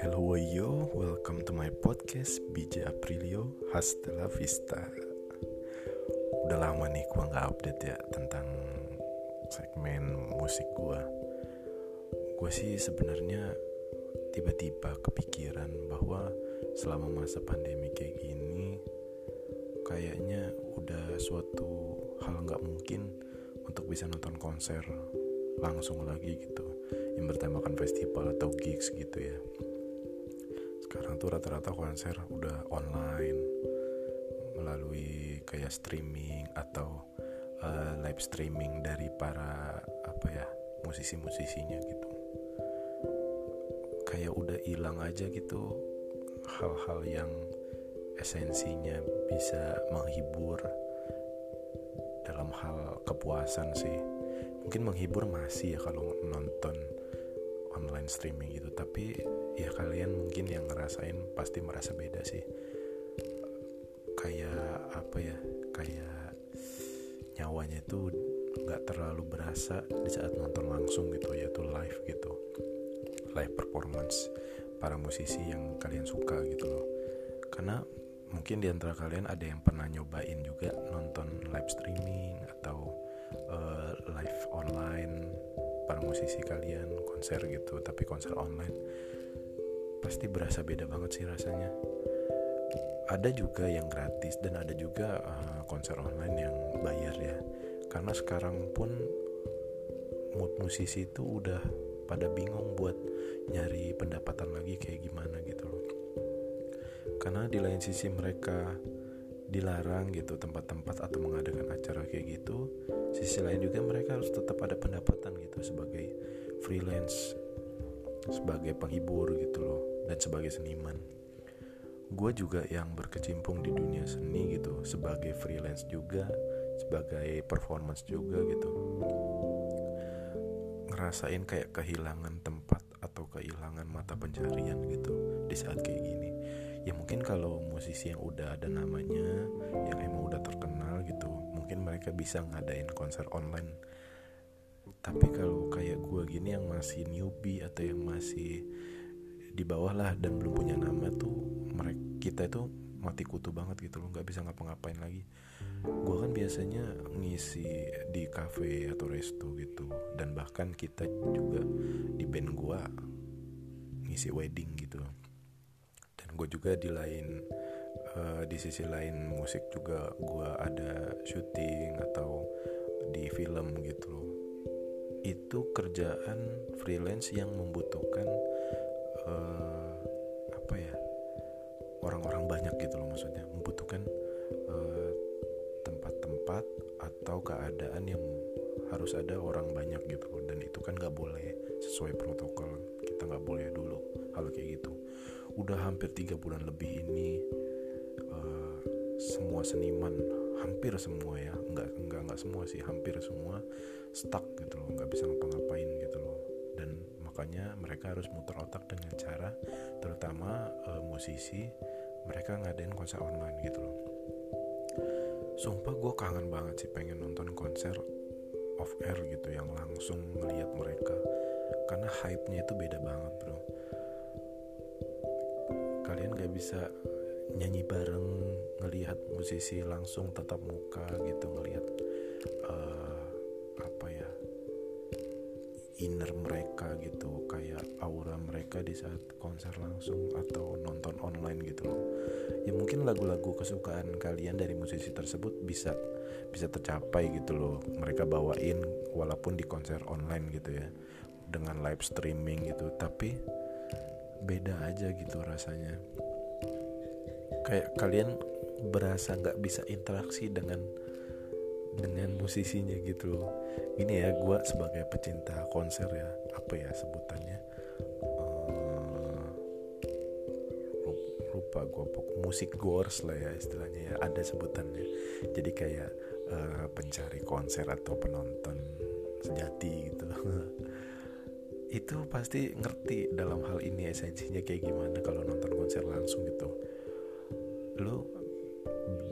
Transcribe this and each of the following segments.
Hello yo, welcome to my podcast BJ Aprilio Hasta la Vista. Udah lama nih gua gak update ya tentang segmen musik gua. Gue sih sebenarnya tiba-tiba kepikiran bahwa selama masa pandemi kayak gini Kayaknya udah suatu hal gak mungkin untuk bisa nonton konser langsung lagi gitu. Yang bertemakan festival atau gigs gitu ya. Sekarang tuh rata-rata konser udah online. Melalui kayak streaming atau uh, live streaming dari para apa ya musisi-musisinya gitu. Kayak udah hilang aja gitu hal-hal yang esensinya bisa menghibur dalam hal kepuasan sih mungkin menghibur masih ya kalau nonton online streaming gitu. Tapi ya kalian mungkin yang ngerasain pasti merasa beda sih. Kayak apa ya? Kayak nyawanya itu nggak terlalu berasa di saat nonton langsung gitu yaitu live gitu. Live performance para musisi yang kalian suka gitu loh. Karena mungkin di antara kalian ada yang pernah nyobain juga nonton live streaming atau live online para musisi kalian konser gitu tapi konser online pasti berasa beda banget sih rasanya. Ada juga yang gratis dan ada juga uh, konser online yang bayar ya. Karena sekarang pun mood musisi itu udah pada bingung buat nyari pendapatan lagi kayak gimana gitu loh. Karena di lain sisi mereka dilarang gitu tempat-tempat atau mengadakan acara kayak gitu sisi lain juga mereka harus tetap ada pendapatan gitu sebagai freelance sebagai penghibur gitu loh dan sebagai seniman. Gue juga yang berkecimpung di dunia seni gitu sebagai freelance juga sebagai performance juga gitu. Ngerasain kayak kehilangan tempat atau kehilangan mata pencarian gitu di saat kayak gini ya mungkin kalau musisi yang udah ada namanya yang emang udah terkenal gitu mungkin mereka bisa ngadain konser online. Tapi kalau kayak gue gini yang masih newbie atau yang masih di bawah lah dan belum punya nama tuh mereka kita itu mati kutu banget gitu loh nggak bisa ngapa-ngapain lagi. Gue kan biasanya ngisi di cafe atau resto gitu dan bahkan kita juga di band gue ngisi wedding gitu gue juga di lain uh, di sisi lain musik juga gue ada syuting atau di film gitu loh. Itu kerjaan freelance yang membutuhkan uh, apa ya orang-orang banyak gitu loh maksudnya. Membutuhkan tempat tempat-tempat atau keadaan yang harus ada orang banyak gitu loh. Dan itu kan nggak boleh sesuai protokol. Kita nggak boleh dulu hal kayak gitu udah hampir tiga bulan lebih ini uh, semua seniman hampir semua ya. Nggak nggak nggak semua sih hampir semua stuck gitu loh. Nggak bisa ngapa-ngapain gitu loh. Dan makanya mereka harus muter otak dengan cara terutama uh, musisi mereka ngadain konser online gitu loh. Sumpah gue kangen banget sih pengen nonton konser off air gitu yang langsung ngeliat mereka. Karena hype-nya itu beda banget bro kalian gak bisa nyanyi bareng ngelihat musisi langsung tetap muka gitu ngelihat uh, apa ya inner mereka gitu kayak aura mereka di saat konser langsung atau nonton online gitu loh. Ya mungkin lagu-lagu kesukaan kalian dari musisi tersebut bisa bisa tercapai gitu loh mereka bawain walaupun di konser online gitu ya dengan live streaming gitu. Tapi beda aja gitu rasanya. Kayak kalian berasa nggak bisa interaksi dengan dengan musisinya gitu gini ya gue sebagai pecinta konser ya apa ya sebutannya? Uh, lupa gue musik gors lah ya istilahnya ya ada sebutannya. Jadi kayak uh, pencari konser atau penonton sejati gitu itu pasti ngerti dalam hal ini esensinya kayak gimana kalau nonton konser langsung gitu. Lu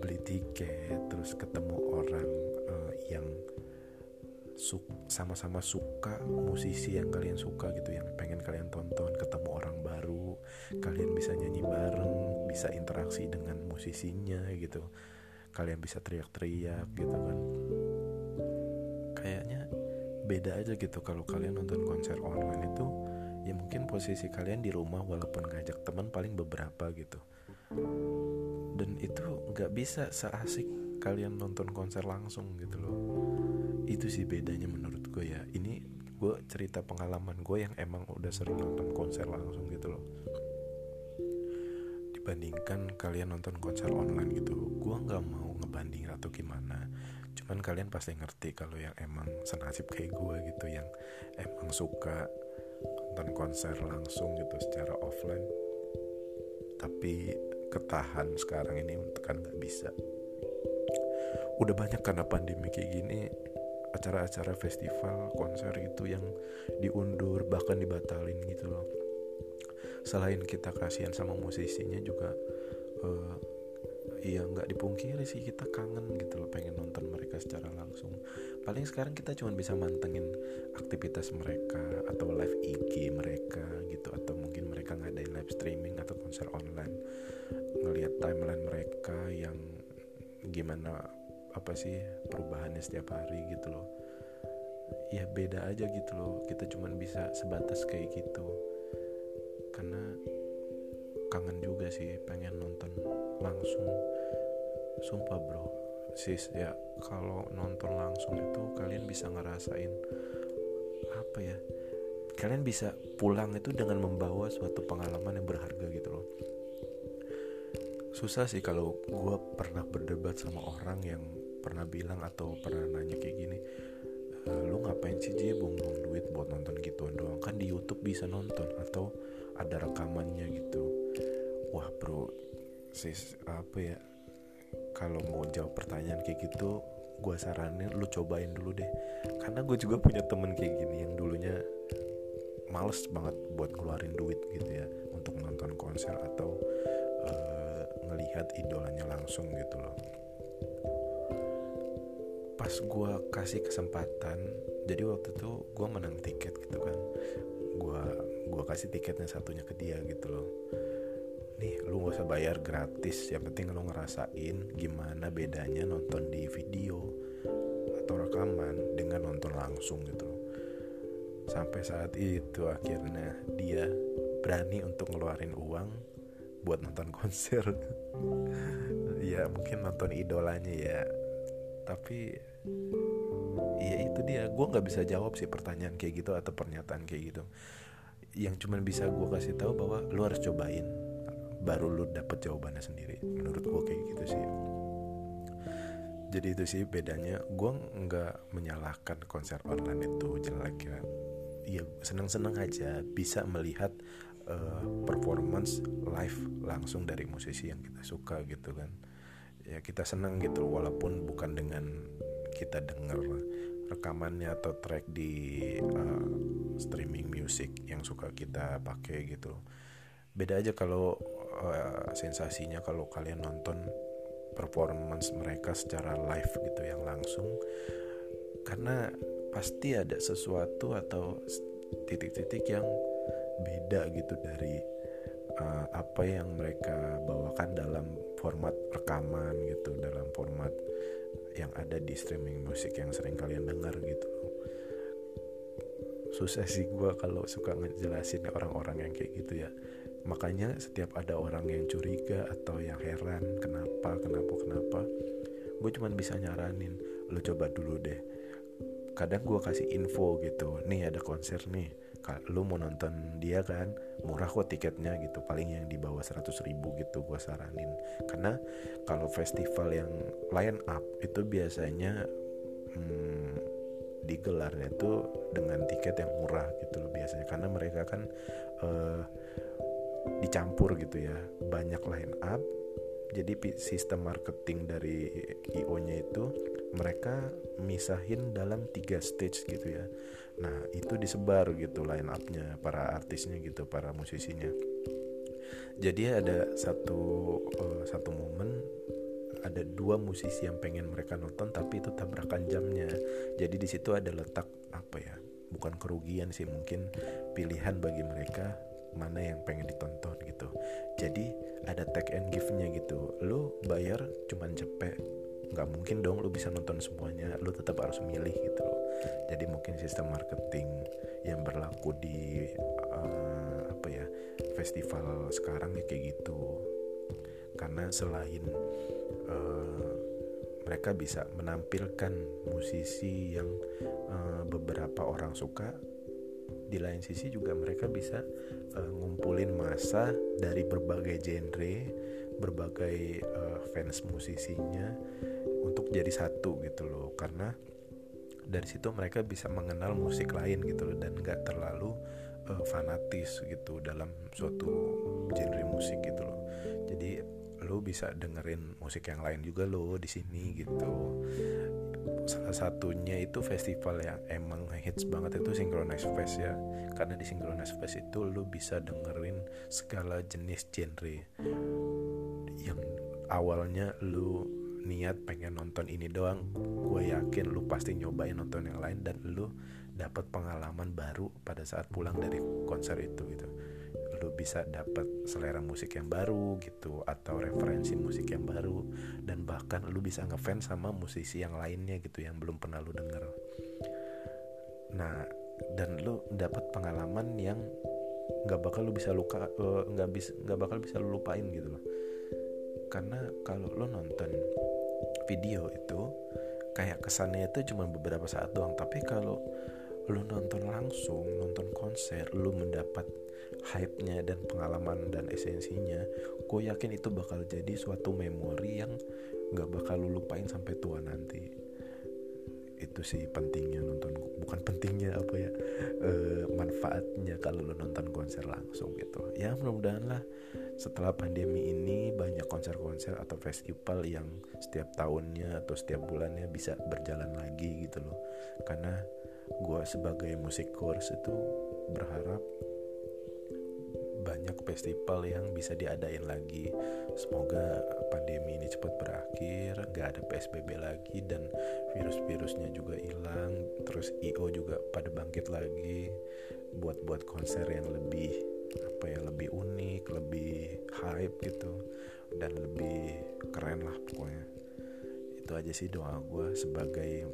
beli tiket terus ketemu orang uh, yang sama-sama suka musisi yang kalian suka gitu yang pengen kalian tonton ketemu orang baru kalian bisa nyanyi bareng bisa interaksi dengan musisinya gitu. Kalian bisa teriak-teriak gitu kan. Kayaknya beda aja gitu. Kalau kalian nonton konser online itu ya mungkin posisi kalian di rumah walaupun ngajak teman paling beberapa gitu. Dan itu nggak bisa seasik kalian nonton konser langsung gitu loh. Itu sih bedanya menurut gue ya. Ini gue cerita pengalaman gue yang emang udah sering nonton konser langsung gitu loh. Dibandingkan kalian nonton konser online gitu gue nggak mau ngebanding atau gimana cuman kalian pasti ngerti kalau yang emang senasib kayak gue gitu yang emang suka nonton konser langsung gitu secara offline tapi ketahan sekarang ini kan nggak bisa. Udah banyak karena pandemi kayak gini acara-acara festival konser itu yang diundur bahkan dibatalin gitu loh. Selain kita kasihan sama musisinya juga uh, ya nggak dipungkiri sih kita kangen gitu loh pengen nonton mereka secara langsung. Paling sekarang kita cuma bisa mantengin aktivitas mereka atau live IG mereka gitu atau mungkin mereka ngadain live streaming atau konser online. Ngelihat timeline mereka yang gimana apa sih perubahannya setiap hari gitu loh. Ya beda aja gitu loh kita cuman bisa sebatas kayak gitu. Karena kangen juga sih pengen nonton langsung. Sumpah bro. Sis ya kalau nonton langsung itu kalian bisa ngerasain apa ya kalian bisa pulang itu dengan membawa suatu pengalaman yang berharga gitu loh. Susah sih kalau gue pernah berdebat sama orang yang pernah bilang atau pernah nanya kayak gini e, lu ngapain sih J buang-buang duit buat nonton gituan doang? Kan di YouTube bisa nonton atau ada rekamannya gitu wah bro. Sis apa ya? Kalau mau jawab pertanyaan kayak gitu gue saranin lu cobain dulu deh. Karena gue juga punya temen kayak gini yang dulunya males banget buat ngeluarin duit gitu ya untuk nonton konser atau uh, ngelihat idolanya langsung gitu loh. Pas gue kasih kesempatan jadi waktu itu gue menang tiket gitu kan. Gue gue kasih tiketnya satunya ke dia gitu loh nih lu gak usah bayar gratis. Yang penting lu ngerasain gimana bedanya nonton di video atau rekaman dengan nonton langsung gitu sampai saat itu akhirnya dia berani untuk ngeluarin uang buat nonton konser. Ya mungkin nonton idolanya ya. Tapi ya itu dia. Gue nggak bisa jawab sih pertanyaan kayak gitu atau pernyataan kayak gitu. Yang cuman bisa gue kasih tahu bahwa lu harus cobain baru lu dapet jawabannya sendiri. Menurut gue kayak gitu sih. Jadi itu sih bedanya. Gue nggak menyalahkan konser online itu jelek ya. Ya seneng-seneng aja bisa melihat uh, performance live langsung dari musisi yang kita suka gitu kan. Ya kita senang gitu walaupun bukan dengan kita dengar rekamannya atau track di uh, streaming music yang suka kita pakai gitu. Beda aja kalau uh, sensasinya kalau kalian nonton performance mereka secara live gitu yang langsung. Karena pasti ada sesuatu atau titik-titik yang beda gitu dari uh, apa yang mereka bawakan dalam format rekaman gitu dalam format yang ada di streaming musik yang sering kalian dengar gitu. Susah sih gue kalau suka ngejelasin orang-orang yang kayak gitu ya makanya setiap ada orang yang curiga atau yang heran kenapa kenapa kenapa gue cuman bisa nyaranin lo coba dulu deh. Kadang gue kasih info gitu nih ada konser nih. Lu mau nonton dia kan? Murah kok tiketnya gitu. Paling yang di bawah 100 ribu gitu gue saranin. Karena kalau festival yang line up itu biasanya hmm, digelarnya itu dengan tiket yang murah gitu loh biasanya. Karena mereka kan uh, dicampur gitu ya. Banyak line up. Jadi sistem marketing dari IO-nya itu mereka misahin dalam tiga stage gitu ya. Nah itu disebar gitu line upnya para artisnya gitu para musisinya. Jadi ada satu uh, satu momen ada dua musisi yang pengen mereka nonton tapi itu tabrakan jamnya. Jadi di situ ada letak apa ya? Bukan kerugian sih mungkin pilihan bagi mereka mana yang pengen ditonton gitu. Jadi ada tag and give-nya gitu. Lu bayar cuman cepet. Nggak mungkin dong lu bisa nonton semuanya. Lu tetap harus milih gitu loh. Jadi mungkin sistem marketing yang berlaku di uh, apa ya festival sekarang ya kayak gitu. Karena selain uh, mereka bisa menampilkan musisi yang uh, beberapa orang suka di lain sisi juga mereka bisa uh, ngumpulin masa dari berbagai genre berbagai uh, fans musisinya untuk jadi satu gitu loh. Karena dari situ mereka bisa mengenal musik lain gitu loh dan gak terlalu uh, fanatis gitu dalam suatu genre musik gitu loh. Jadi lo bisa dengerin musik yang lain juga lo di sini gitu salah satunya itu festival yang emang hits banget itu Synchronize Fest ya. Karena di Synchronize Fest itu lo bisa dengerin segala jenis genre. Yang awalnya lo niat pengen nonton ini doang gue yakin lu pasti nyobain nonton yang lain dan lu dapat pengalaman baru pada saat pulang dari konser itu gitu lu bisa dapat selera musik yang baru gitu atau referensi musik yang baru dan bahkan lu bisa ngefans sama musisi yang lainnya gitu yang belum pernah lu denger. Nah dan lu dapat pengalaman yang nggak bakal lu bisa luka eh, nggak uh, bisa nggak bakal bisa lu lupain gitu loh. Karena kalau lu nonton video itu kayak kesannya itu cuma beberapa saat doang tapi kalau lu nonton langsung nonton konser lu mendapat hype-nya dan pengalaman dan esensinya gue yakin itu bakal jadi suatu memori yang gak bakal lu lupain sampai tua nanti. Itu sih pentingnya nonton bukan pentingnya apa ya e, manfaatnya kalau lu nonton konser langsung gitu. Ya mudah-mudahan lah setelah pandemi ini banyak konser-konser atau festival yang setiap tahunnya atau setiap bulannya bisa berjalan lagi gitu loh. Karena gue sebagai musik course itu berharap banyak festival yang bisa diadain lagi. Semoga pandemi ini cepat berakhir gak ada psbb lagi dan virus-virusnya juga hilang terus io juga pada bangkit lagi buat buat konser yang lebih apa ya lebih unik lebih hype gitu dan lebih keren lah pokoknya. Itu aja sih doa gue sebagai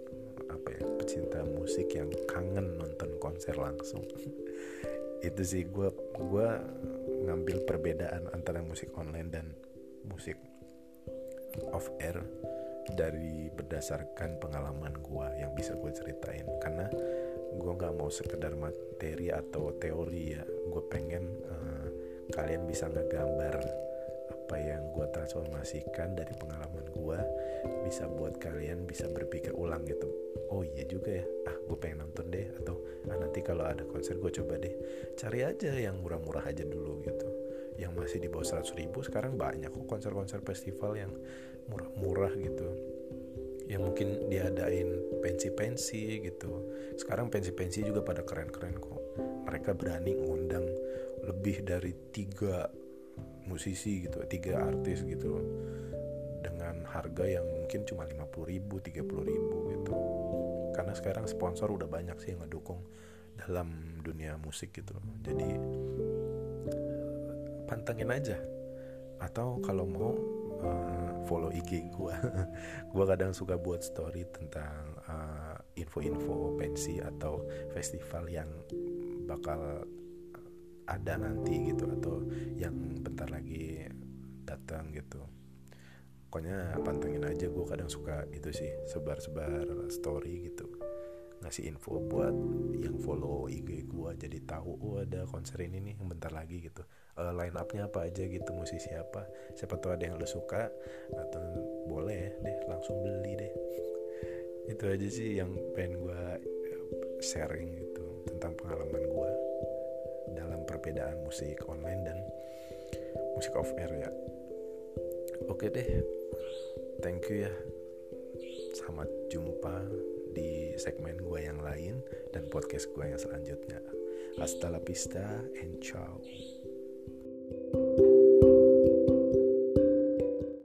apa ya pecinta musik yang kangen nonton konser langsung. Itu sih gue gue ngambil perbedaan antara musik online dan musik off air dari berdasarkan pengalaman gue yang bisa gue ceritain. Karena gue nggak mau sekedar materi atau teori ya. Gue pengen uh, kalian bisa ngegambar apa yang gue transformasikan dari pengalaman gue bisa buat kalian bisa berpikir ulang gitu. Oh iya juga ya. Ah gue pengen nonton deh. Atau ah nanti kalau ada konser gue coba deh. Cari aja yang murah-murah aja dulu gitu. Yang masih di bawah 100 ribu sekarang banyak kok konser-konser festival yang murah-murah gitu. Yang mungkin diadain pensi-pensi gitu. Sekarang pensi-pensi juga pada keren-keren kok. Mereka berani ngundang lebih dari tiga musisi gitu tiga artis gitu dengan harga yang mungkin cuma 50 ribu 30 ribu gitu. Karena sekarang sponsor udah banyak sih yang ngedukung dalam dunia musik gitu. Jadi pantengin aja. Atau kalau mau uh, follow IG gue gue kadang suka buat story tentang uh, info-info pensi atau festival yang bakal ada nanti gitu atau yang bentar lagi datang gitu. Pokoknya pantengin aja gue kadang suka itu sih sebar-sebar story gitu. Ngasih info buat yang follow IG gue jadi tahu oh ada konser ini nih yang bentar lagi gitu. Uh, line upnya apa aja gitu musisi apa. Siapa tahu ada yang lo suka atau boleh deh langsung beli deh. Itu aja sih yang pengen gue sharing gitu tentang pengalaman gue perbedaan musik online dan musik off air ya. Oke deh. Thank you ya. Selamat jumpa di segmen gue yang lain dan podcast gue yang selanjutnya. Hasta la vista and ciao